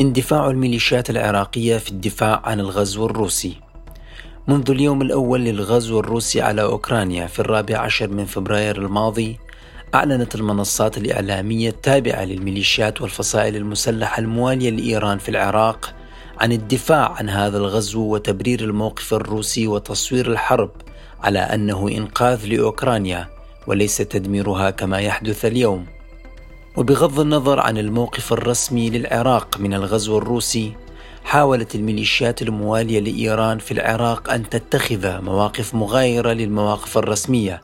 اندفاع الميليشيات العراقية في الدفاع عن الغزو الروسي. منذ اليوم الأول للغزو الروسي على أوكرانيا في الرابع عشر من فبراير الماضي أعلنت المنصات الإعلامية التابعة للميليشيات والفصائل المسلحة الموالية لإيران في العراق عن الدفاع عن هذا الغزو وتبرير الموقف الروسي وتصوير الحرب على أنه إنقاذ لأوكرانيا وليس تدميرها كما يحدث اليوم. وبغض النظر عن الموقف الرسمي للعراق من الغزو الروسي حاولت الميليشيات الموالية لإيران في العراق أن تتخذ مواقف مغايرة للمواقف الرسمية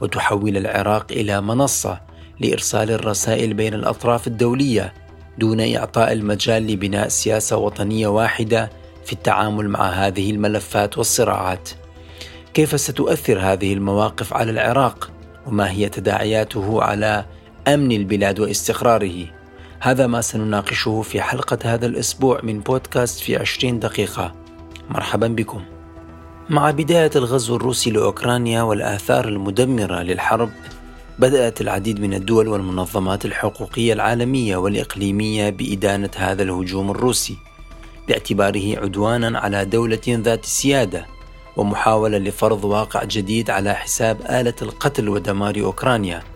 وتحول العراق إلى منصة لإرسال الرسائل بين الأطراف الدولية دون إعطاء المجال لبناء سياسة وطنية واحدة في التعامل مع هذه الملفات والصراعات. كيف ستؤثر هذه المواقف على العراق؟ وما هي تداعياته على أمن البلاد واستقراره. هذا ما سنناقشه في حلقة هذا الأسبوع من بودكاست في 20 دقيقة. مرحبا بكم. مع بداية الغزو الروسي لأوكرانيا والآثار المدمرة للحرب بدأت العديد من الدول والمنظمات الحقوقية العالمية والإقليمية بإدانة هذا الهجوم الروسي باعتباره عدوانا على دولة ذات سيادة ومحاولة لفرض واقع جديد على حساب آلة القتل ودمار أوكرانيا.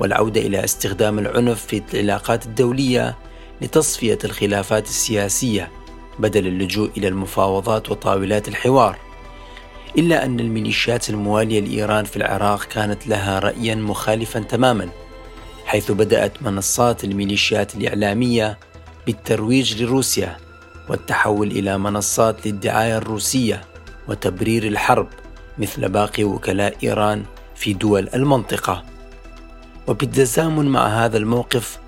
والعودة إلى استخدام العنف في العلاقات الدولية لتصفية الخلافات السياسية بدل اللجوء إلى المفاوضات وطاولات الحوار. إلا أن الميليشيات الموالية لإيران في العراق كانت لها رأيا مخالفا تماما حيث بدأت منصات الميليشيات الإعلامية بالترويج لروسيا والتحول إلى منصات للدعاية الروسية وتبرير الحرب مثل باقي وكلاء إيران في دول المنطقة. وبالتزامن مع هذا الموقف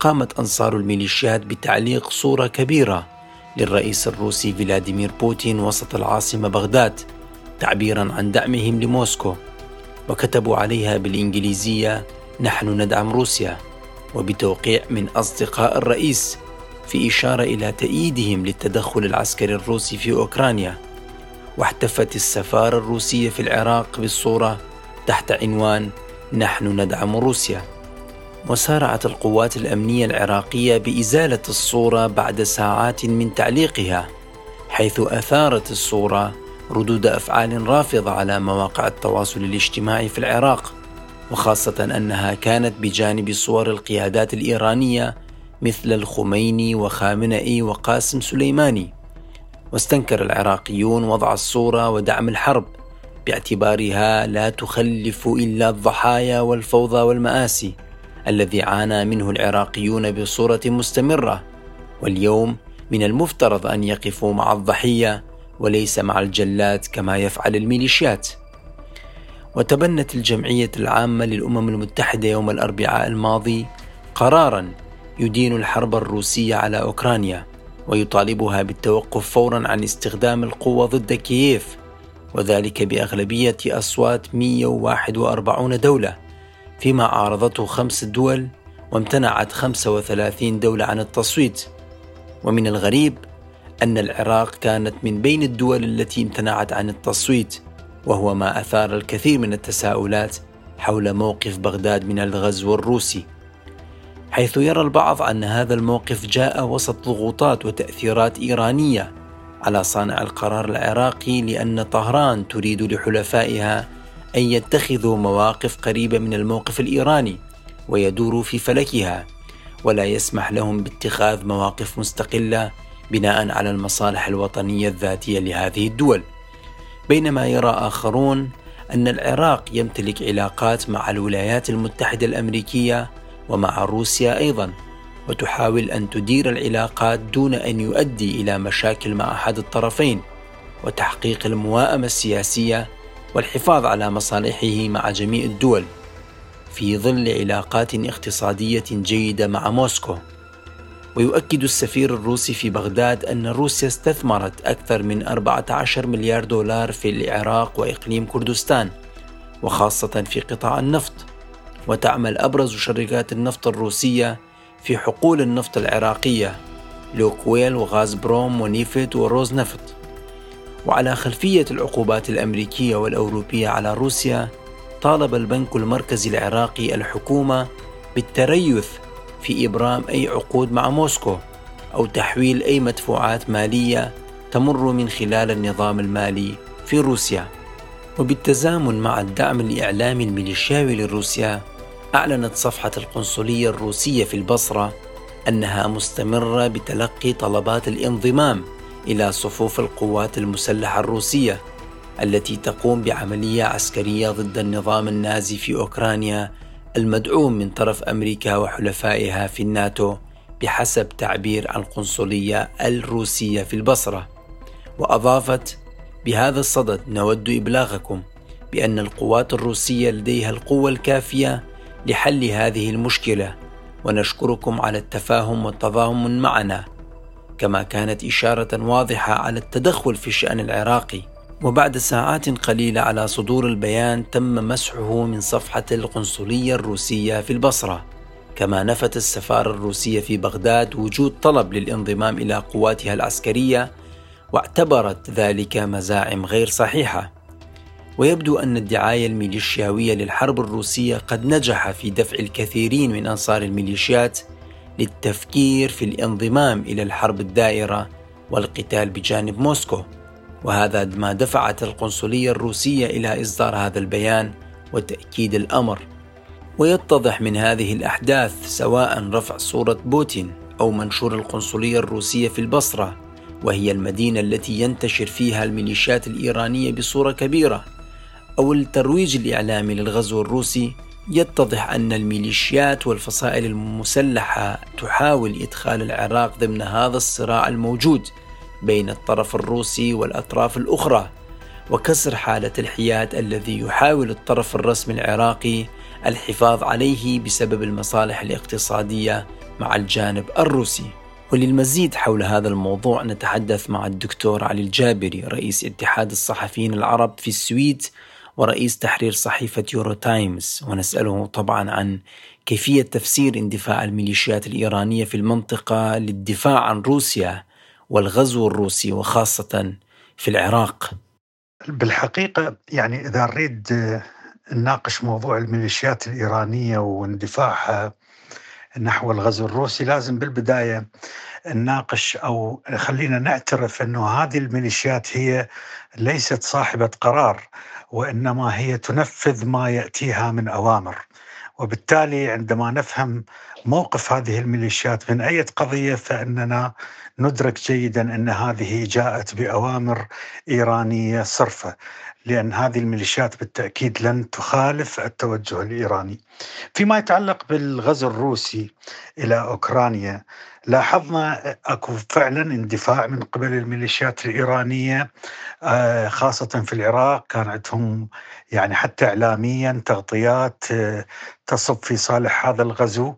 قامت أنصار الميليشيات بتعليق صورة كبيرة للرئيس الروسي فلاديمير بوتين وسط العاصمة بغداد تعبيرا عن دعمهم لموسكو. وكتبوا عليها بالإنجليزية نحن ندعم روسيا وبتوقيع من أصدقاء الرئيس في إشارة إلى تأييدهم للتدخل العسكري الروسي في أوكرانيا. واحتفت السفارة الروسية في العراق بالصورة تحت عنوان نحن ندعم روسيا. وسارعت القوات الأمنية العراقية بإزالة الصورة بعد ساعات من تعليقها حيث أثارت الصورة ردود أفعال رافضة على مواقع التواصل الاجتماعي في العراق وخاصة أنها كانت بجانب صور القيادات الإيرانية مثل الخميني وخامنئي وقاسم سليماني. واستنكر العراقيون وضع الصورة ودعم الحرب باعتبارها لا تخلف إلا الضحايا والفوضى والمآسي الذي عانى منه العراقيون بصورة مستمرة واليوم من المفترض أن يقفوا مع الضحية وليس مع الجلاد كما يفعل الميليشيات. وتبنت الجمعية العامة للأمم المتحدة يوم الأربعاء الماضي قرارا يدين الحرب الروسية على أوكرانيا ويطالبها بالتوقف فورا عن استخدام القوة ضد كييف. وذلك بأغلبية أصوات 141 دولة فيما عارضته خمس دول وامتنعت 35 دولة عن التصويت. ومن الغريب أن العراق كانت من بين الدول التي امتنعت عن التصويت وهو ما أثار الكثير من التساؤلات حول موقف بغداد من الغزو الروسي. حيث يرى البعض أن هذا الموقف جاء وسط ضغوطات وتأثيرات إيرانية على صانع القرار العراقي لأن طهران تريد لحلفائها أن يتخذوا مواقف قريبة من الموقف الإيراني ويدوروا في فلكها ولا يسمح لهم باتخاذ مواقف مستقلة بناء على المصالح الوطنية الذاتية لهذه الدول. بينما يرى آخرون أن العراق يمتلك علاقات مع الولايات المتحدة الأمريكية ومع روسيا أيضا. وتحاول أن تدير العلاقات دون أن يؤدي إلى مشاكل مع أحد الطرفين وتحقيق المواءمه السياسية والحفاظ على مصالحه مع جميع الدول في ظل علاقات اقتصادية جيدة مع موسكو. ويؤكد السفير الروسي في بغداد أن روسيا استثمرت أكثر من 14 مليار دولار في العراق وإقليم كردستان وخاصة في قطاع النفط. وتعمل أبرز شركات النفط الروسية في حقول النفط العراقية لوك أويل وغاز بروم نيفت وروس نفط وعلى خلفية العقوبات الأمريكية والأوروبية على روسيا طالب البنك المركزي العراقي الحكومة بالتريث في إبرام أي عقود مع موسكو أو تحويل أي مدفوعات مالية تمر من خلال النظام المالي في روسيا. وبالتزامن مع الدعم الإعلامي الميليشياوي لروسيا أعلنت صفحة القنصلية الروسية في البصرة أنها مستمرة بتلقي طلبات الانضمام إلى صفوف القوات المسلحة الروسية التي تقوم بعملية عسكرية ضد النظام النازي في أوكرانيا المدعوم من طرف أمريكا وحلفائها في الناتو بحسب تعبير القنصلية الروسية في البصرة. وأضافت بهذا الصدد نود إبلاغكم بأن القوات الروسية لديها القوة الكافية لحل هذه المشكلة ونشكركم على التفاهم والتضامن معنا كما كانت إشارة واضحة على التدخل في الشأن العراقي. وبعد ساعات قليلة على صدور البيان تم مسحه من صفحة القنصلية الروسية في البصرة. كما نفت السفارة الروسية في بغداد وجود طلب للانضمام إلى قواتها العسكرية واعتبرت ذلك مزاعم غير صحيحة. ويبدو أن الدعاية الميليشياوية للحرب الروسية قد نجح في دفع الكثيرين من أنصار الميليشيات للتفكير في الانضمام إلى الحرب الدائرة والقتال بجانب موسكو. وهذا ما دفعت القنصلية الروسية إلى إصدار هذا البيان وتأكيد الأمر. ويتضح من هذه الأحداث سواء رفع صورة بوتين أو منشور القنصلية الروسية في البصرة وهي المدينة التي ينتشر فيها الميليشيات الإيرانية بصورة كبيرة. أو الترويج الإعلامي للغزو الروسي يتضح أن الميليشيات والفصائل المسلحة تحاول إدخال العراق ضمن هذا الصراع الموجود بين الطرف الروسي والأطراف الأخرى وكسر حالة الحياد الذي يحاول الطرف الرسمي العراقي الحفاظ عليه بسبب المصالح الاقتصادية مع الجانب الروسي. وللمزيد حول هذا الموضوع نتحدث مع الدكتور علي الجابري رئيس اتحاد الصحفيين العرب في السويد ورئيس تحرير صحيفة يورو تايمز ونسأله طبعا عن كيفية تفسير اندفاع الميليشيات الإيرانية في المنطقة للدفاع عن روسيا والغزو الروسي وخاصة في العراق. بالحقيقة يعني إذا نريد نناقش موضوع الميليشيات الإيرانية واندفاعها نحو الغزو الروسي لازم بالبداية نناقش أو خلينا نعترف أنه هذه الميليشيات هي ليست صاحبة قرار وإنما هي تنفذ ما يأتيها من أوامر. وبالتالي عندما نفهم موقف هذه الميليشيات من أي قضية فإننا ندرك جيدا أن هذه جاءت بأوامر إيرانية صرفة لأن هذه الميليشيات بالتأكيد لن تخالف التوجه الإيراني. فيما يتعلق بالغزو الروسي إلى أوكرانيا لاحظنا أكو فعلا اندفاع من قبل الميليشيات الإيرانية آه، خاصة في العراق. كان عندهم يعني حتى اعلاميا تغطيات آه، تصب في صالح هذا الغزو.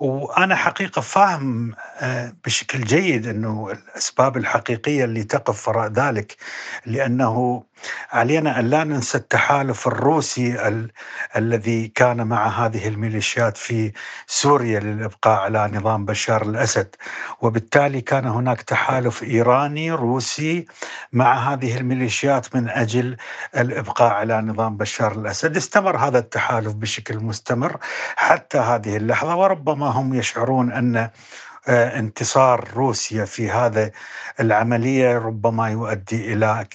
وأنا حقيقة فاهم آه، بشكل جيد إنه الأسباب الحقيقية اللي تقف وراء ذلك لأنه علينا أن لا ننسى التحالف الروسي ال- الذي كان مع هذه الميليشيات في سوريا للإبقاء على نظام بشار الأسد. وبالتالي كان هناك تحالف إيراني روسي مع هذه الميليشيات من أجل الإبقاء على نظام بشار الأسد. استمر هذا التحالف بشكل مستمر. حتى هذه اللحظة. وربما هم يشعرون أن آه، انتصار روسيا في هذا العملية ربما يؤدي إلى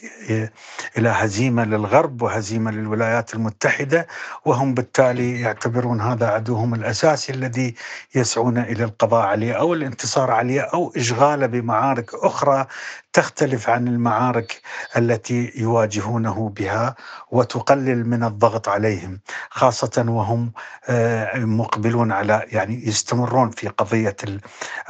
إلى هزيمة للغرب وهزيمة للولايات المتحدة وهم بالتالي يعتبرون هذا عدوهم الأساسي الذي يسعون إلى القضاء عليه أو الانتصار عليه أو اشغاله بمعارك أخرى تختلف عن المعارك التي يواجهونه بها وتقلل من الضغط عليهم خاصة وهم آه، مقبلون على يعني يستمرون في قضية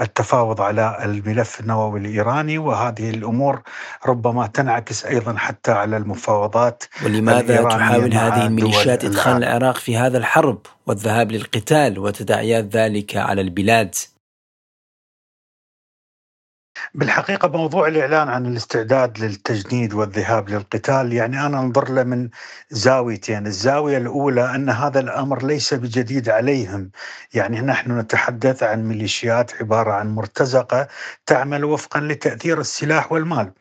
التفاوض على الملف النووي الإيراني وهذه الأمور ربما تنعكس أيضا حتى على المفاوضات ولماذا تحاول هذه الميليشيات إدخال العراق في هذا الحرب والذهاب للقتال وتداعيات ذلك على البلاد؟ بالحقيقة موضوع الإعلان عن الاستعداد للتجنيد والذهاب للقتال يعني أنا أنظر له من زاويتين. الزاوية الأولى أن هذا الأمر ليس بجديد عليهم. يعني نحن نتحدث عن ميليشيات عبارة عن مرتزقة تعمل وفقا لتأثير السلاح والمال.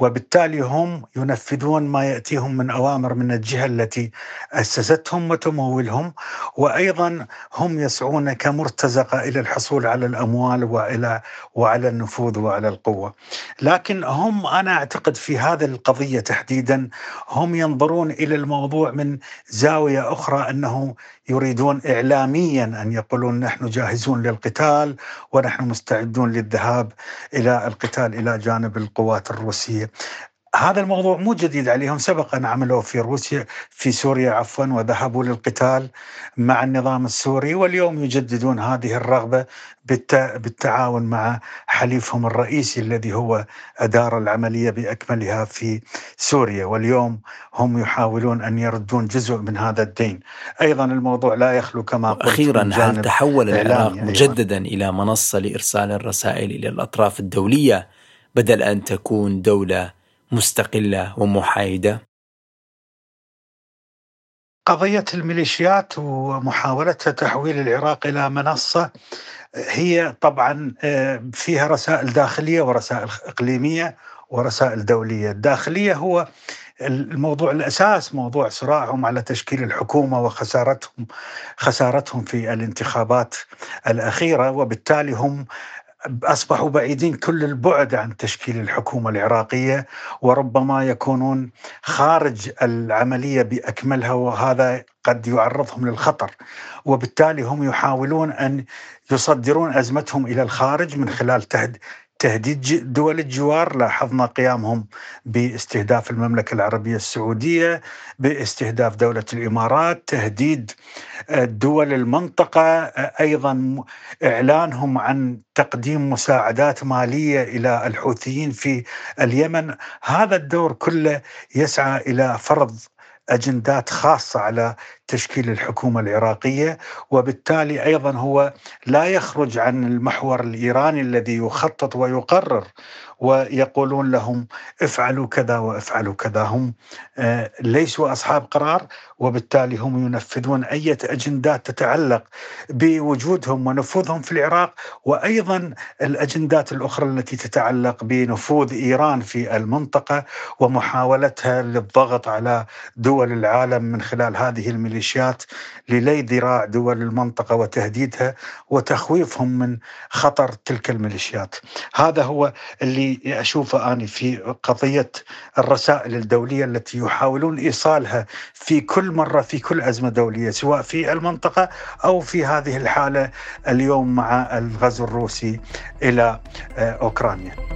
وبالتالي هم ينفذون ما يأتيهم من أوامر من الجهة التي أسستهم وتمولهم وأيضا هم يسعون كمرتزقة إلى الحصول على الأموال والى وعلى النفوذ وعلى القوة. لكن هم أنا أعتقد في هذه القضية تحديدا هم ينظرون إلى الموضوع من زاوية أخرى أنه يريدون اعلاميا أن يقولون نحن جاهزون للقتال ونحن مستعدون للذهاب إلى القتال إلى جانب القوات الروسية. هذا الموضوع مو جديد عليهم سبق ان عملوا في روسيا في سوريا عفوا وذهبوا للقتال مع النظام السوري واليوم يجددون هذه الرغبة بالتعاون مع حليفهم الرئيسي الذي هو ادار العملية بأكملها في سوريا واليوم هم يحاولون أن يردون جزء من هذا الدين. أيضا الموضوع لا يخلو كما قلت أخيرا هل تحول العراق مجددا. إلى منصة لإرسال الرسائل إلى الأطراف الدولية بدل أن تكون دولة مستقلة ومحايدة؟ قضية الميليشيات ومحاولتها تحويل العراق إلى منصة هي طبعا آه، فيها رسائل داخلية ورسائل إقليمية ورسائل دولية، الداخلية هو الموضوع الأساس موضوع صراعهم على تشكيل الحكومة وخسارتهم خسارتهم في الانتخابات الأخيرة وبالتالي هم أصبحوا بعيدين كل البعد عن تشكيل الحكومة العراقية وربما يكونون خارج العملية بأكملها وهذا قد يعرضهم للخطر. وبالتالي هم يحاولون أن يصدرون أزمتهم إلى الخارج من خلال تهديد دول الجوار لاحظنا قيامهم باستهداف المملكة العربية السعودية باستهداف دولة الإمارات تهديد آه، دول المنطقة آه، أيضا إعلانهم عن تقديم مساعدات مالية إلى الحوثيين في اليمن. هذا الدور كله يسعى إلى فرض أجندات خاصة على تشكيل الحكومة العراقية وبالتالي أيضا هو لا يخرج عن المحور الإيراني الذي يخطط ويقرر. ويقولون لهم افعلوا كذا وافعلوا كذا هم آه، ليسوا أصحاب قرار وبالتالي هم ينفذون أي اجندات تتعلق بوجودهم ونفوذهم في العراق وأيضا الأجندات الأخرى التي تتعلق بنفوذ إيران في المنطقة ومحاولتها للضغط على دول العالم من خلال هذه الميليشيات للي ذراع دول المنطقة وتهديدها وتخويفهم من خطر تلك الميليشيات. هذا هو اللي اشوفه أنا في قضية الرسائل الدولية التي يحاولون إيصالها في كل مرة في كل أزمة دولية سواء في المنطقة أو في هذه الحالة اليوم مع الغزو الروسي إلى آه، أوكرانيا.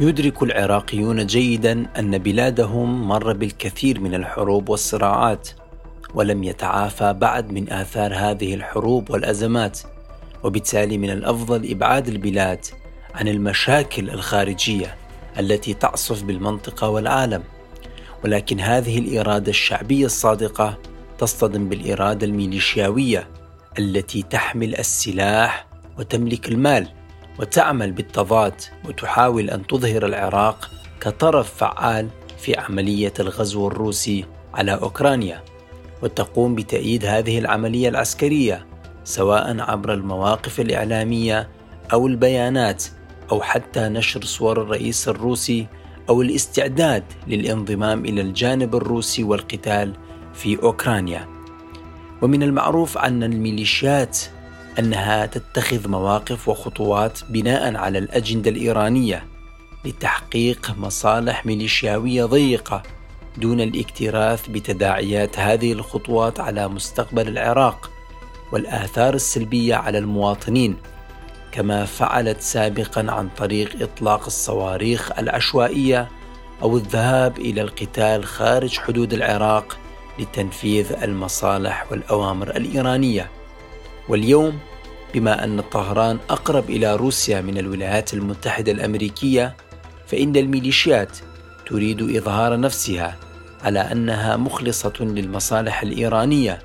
يدرك العراقيون جيدا أن بلادهم مر بالكثير من الحروب والصراعات ولم يتعافى بعد من آثار هذه الحروب والأزمات. وبالتالي من الأفضل إبعاد البلاد عن المشاكل الخارجية التي تعصف بالمنطقة والعالم. ولكن هذه الإرادة الشعبية الصادقة تصطدم بالإرادة الميليشياوية التي تحمل السلاح وتملك المال وتعمل بالتضاد وتحاول أن تظهر العراق كطرف فعال في عملية الغزو الروسي على أوكرانيا. وتقوم بتأييد هذه العملية العسكرية سواء عبر المواقف الإعلامية أو البيانات أو حتى نشر صور الرئيس الروسي أو الاستعداد للانضمام إلى الجانب الروسي والقتال في أوكرانيا. ومن المعروف أن الميليشيات أنها تتخذ مواقف وخطوات بناء على الأجندة الإيرانية لتحقيق مصالح ميليشياوية ضيقة دون الاكتراث بتداعيات هذه الخطوات على مستقبل العراق والآثار السلبية على المواطنين كما فعلت سابقا عن طريق إطلاق الصواريخ العشوائية أو الذهاب إلى القتال خارج حدود العراق لتنفيذ المصالح والأوامر الإيرانية. واليوم بما أن طهران أقرب إلى روسيا من الولايات المتحدة الأمريكية فإن الميليشيات تريد إظهار نفسها على أنها مخلصة للمصالح الإيرانية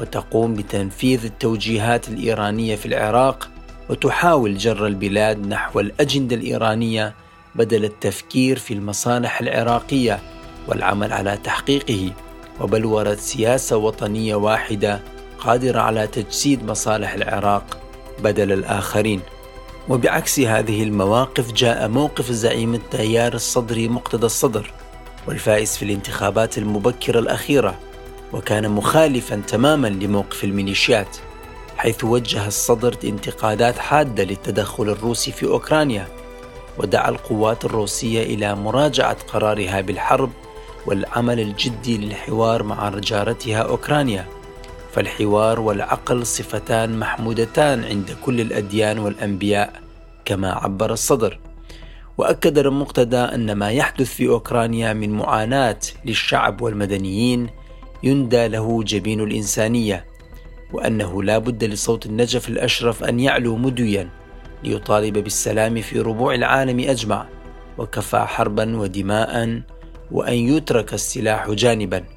وتقوم بتنفيذ التوجيهات الإيرانية في العراق وتحاول جر البلاد نحو الأجندة الإيرانية بدل التفكير في المصالح العراقية والعمل على تحقيقه وبلوره سياسة وطنية واحدة قادرة على تجسيد مصالح العراق بدل الآخرين. وبعكس هذه المواقف جاء موقف زعيم التيار الصدري مقتدى الصدر والفائز في الانتخابات المبكرة الأخيرة وكان مخالفا تماما لموقف الميليشيات حيث وجه الصدر انتقادات حادة للتدخل الروسي في أوكرانيا ودعا القوات الروسية إلى مراجعة قرارها بالحرب والعمل الجدي للحوار مع جارتها أوكرانيا. فالحوار والعقل صفتان محمودتان عند كل الأديان والأنبياء كما عبر الصدر. وأكد المقتدى أن ما يحدث في أوكرانيا من معاناة للشعب والمدنيين يندى له جبين الإنسانية وأنه لا بد لصوت النجف الأشرف أن يعلو مدويا ليطالب بالسلام في ربوع العالم أجمع وكفى حربا ودماء وأن يترك السلاح جانبا.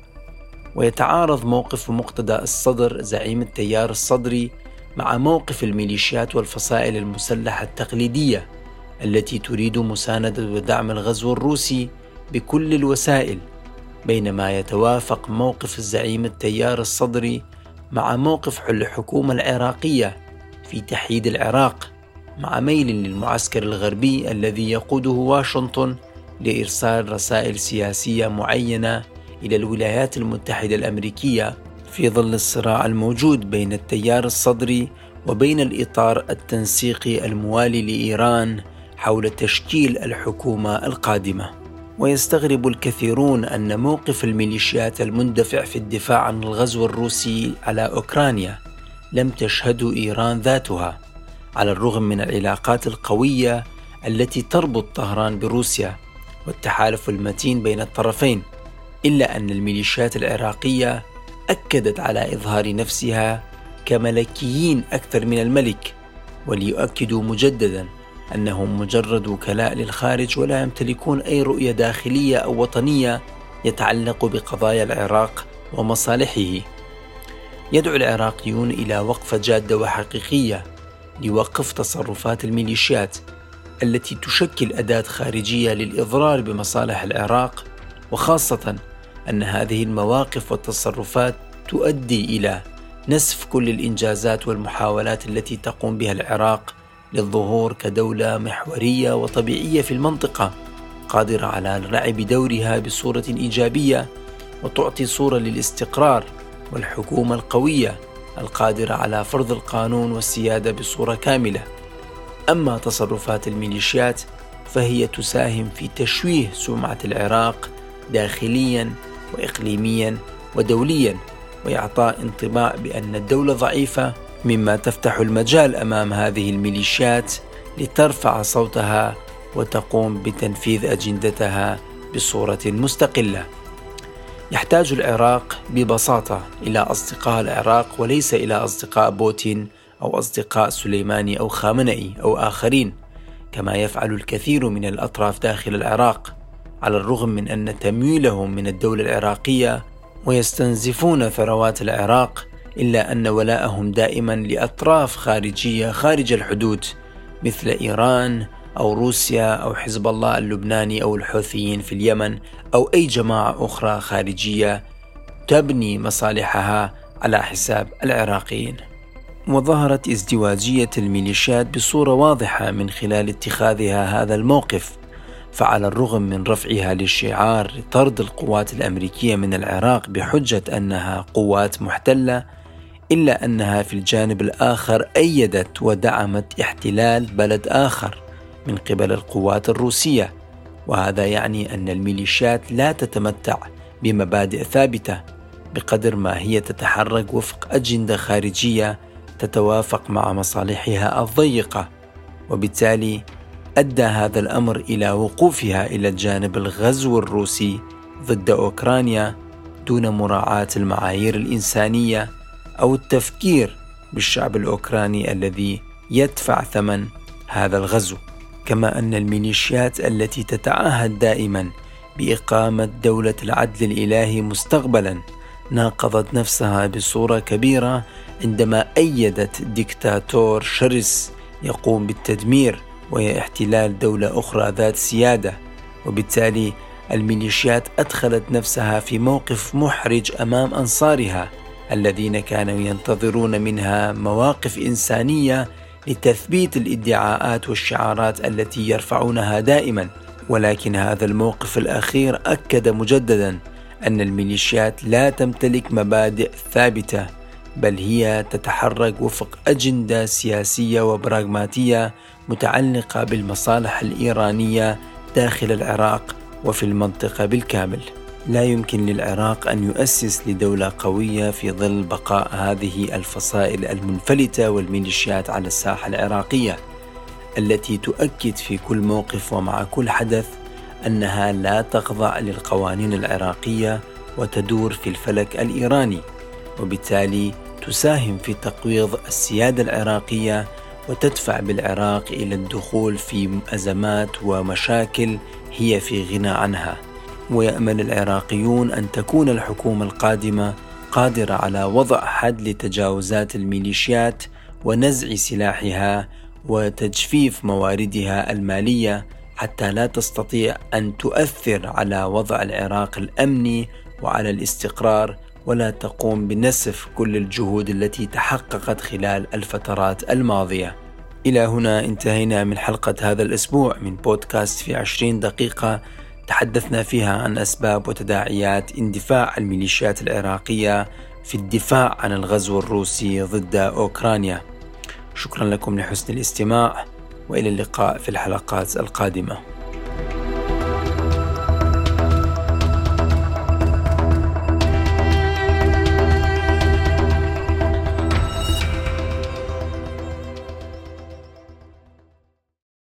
ويتعارض موقف مقتدى الصدر زعيم التيار الصدري مع موقف الميليشيات والفصائل المسلحة التقليدية التي تريد مساندة ودعم الغزو الروسي بكل الوسائل بينما يتوافق موقف الزعيم التيار الصدري مع موقف الحكومة العراقية في تحييد العراق مع ميل للمعسكر الغربي الذي يقوده واشنطن لإرسال رسائل سياسية معينة إلى الولايات المتحدة الأمريكية في ظل الصراع الموجود بين التيار الصدري وبين الإطار التنسيقي الموالي لإيران حول تشكيل الحكومة القادمة. ويستغرب الكثيرون أن موقف الميليشيات المندفع في الدفاع عن الغزو الروسي على أوكرانيا لم تشهده إيران ذاتها على الرغم من العلاقات القوية التي تربط طهران بروسيا والتحالف المتين بين الطرفين. إلا أن الميليشيات العراقية أكدت على إظهار نفسها كملكيين أكثر من الملك وليؤكدوا مجددا أنهم مجرد وكلاء للخارج ولا يمتلكون أي رؤية داخلية أو وطنية يتعلق بقضايا العراق ومصالحه. يدعو العراقيون إلى وقفه جادة وحقيقية لوقف تصرفات الميليشيات التي تشكل أداة خارجية للإضرار بمصالح العراق وخاصة أن هذه المواقف والتصرفات تؤدي إلى نسف كل الإنجازات والمحاولات التي تقوم بها العراق للظهور كدولة محورية وطبيعية في المنطقة قادرة على اللعب دورها بصورة إيجابية وتعطي صورة للاستقرار والحكومة القوية القادرة على فرض القانون والسيادة بصورة كاملة. أما تصرفات الميليشيات فهي تساهم في تشويه سمعة العراق داخليا واقليميا ودوليا واعطاء انطباع بأن الدولة ضعيفة مما تفتح المجال أمام هذه الميليشيات لترفع صوتها وتقوم بتنفيذ أجندتها بصورة مستقلة. يحتاج العراق ببساطة إلى أصدقاء العراق وليس إلى أصدقاء بوتين أو أصدقاء سليماني أو خامنئي أو آخرين كما يفعل الكثير من الأطراف داخل العراق. على الرغم من أن تمويلهم من الدولة العراقية ويستنزفون ثروات العراق إلا أن ولاءهم دائما لأطراف خارجية خارج الحدود مثل إيران أو روسيا أو حزب الله اللبناني أو الحوثيين في اليمن أو أي جماعة أخرى خارجية تبني مصالحها على حساب العراقيين. وظهرت ازدواجية الميليشيات بصورة واضحة من خلال اتخاذها هذا الموقف فعلى الرغم من رفعها للشعار طرد القوات الأمريكية من العراق بحجة أنها قوات محتلة إلا أنها في الجانب الآخر أيدت ودعمت احتلال بلد آخر من قبل القوات الروسية. وهذا يعني أن الميليشيات لا تتمتع بمبادئ ثابتة بقدر ما هي تتحرك وفق أجندة خارجية تتوافق مع مصالحها الضيقة. وبالتالي أدى هذا الأمر إلى وقوفها إلى الجانب الغزو الروسي ضد أوكرانيا دون مراعاة المعايير الإنسانية أو التفكير بالشعب الأوكراني الذي يدفع ثمن هذا الغزو كما أن الميليشيات التي تتعهد دائما بإقامة دولة العدل الإلهي مستقبلا ناقضت نفسها بصورة كبيرة عندما أيدت ديكتاتور شرس يقوم بالتدمير وهي احتلال دولة أخرى ذات سيادة. وبالتالي الميليشيات أدخلت نفسها في موقف محرج أمام أنصارها الذين كانوا ينتظرون منها مواقف إنسانية لتثبيت الادعاءات والشعارات التي يرفعونها دائما. ولكن هذا الموقف الأخير أكد مجددا أن الميليشيات لا تمتلك مبادئ ثابتة بل هي تتحرك وفق أجندة سياسية وبراغماتية متعلقة بالمصالح الإيرانية داخل العراق وفي المنطقة بالكامل. لا يمكن للعراق أن يؤسس لدولة قوية في ظل بقاء هذه الفصائل المنفلتة والميليشيات على الساحة العراقية التي تؤكد في كل موقف ومع كل حدث أنها لا تخضع للقوانين العراقية وتدور في الفلك الإيراني وبالتالي تساهم في تقويض السيادة العراقية وتدفع بالعراق إلى الدخول في أزمات ومشاكل هي في غنى عنها. ويأمل العراقيون أن تكون الحكومة القادمة قادرة على وضع حد لتجاوزات الميليشيات ونزع سلاحها وتجفيف مواردها المالية حتى لا تستطيع أن تؤثر على وضع العراق الأمني وعلى الاستقرار ولا تقوم بنسف كل الجهود التي تحققت خلال الفترات الماضية. إلى هنا انتهينا من حلقة هذا الأسبوع من بودكاست في عشرين دقيقة تحدثنا فيها عن أسباب وتداعيات اندفاع الميليشيات العراقية في الدفاع عن الغزو الروسي ضد أوكرانيا. شكرا لكم لحسن الاستماع وإلى اللقاء في الحلقات القادمة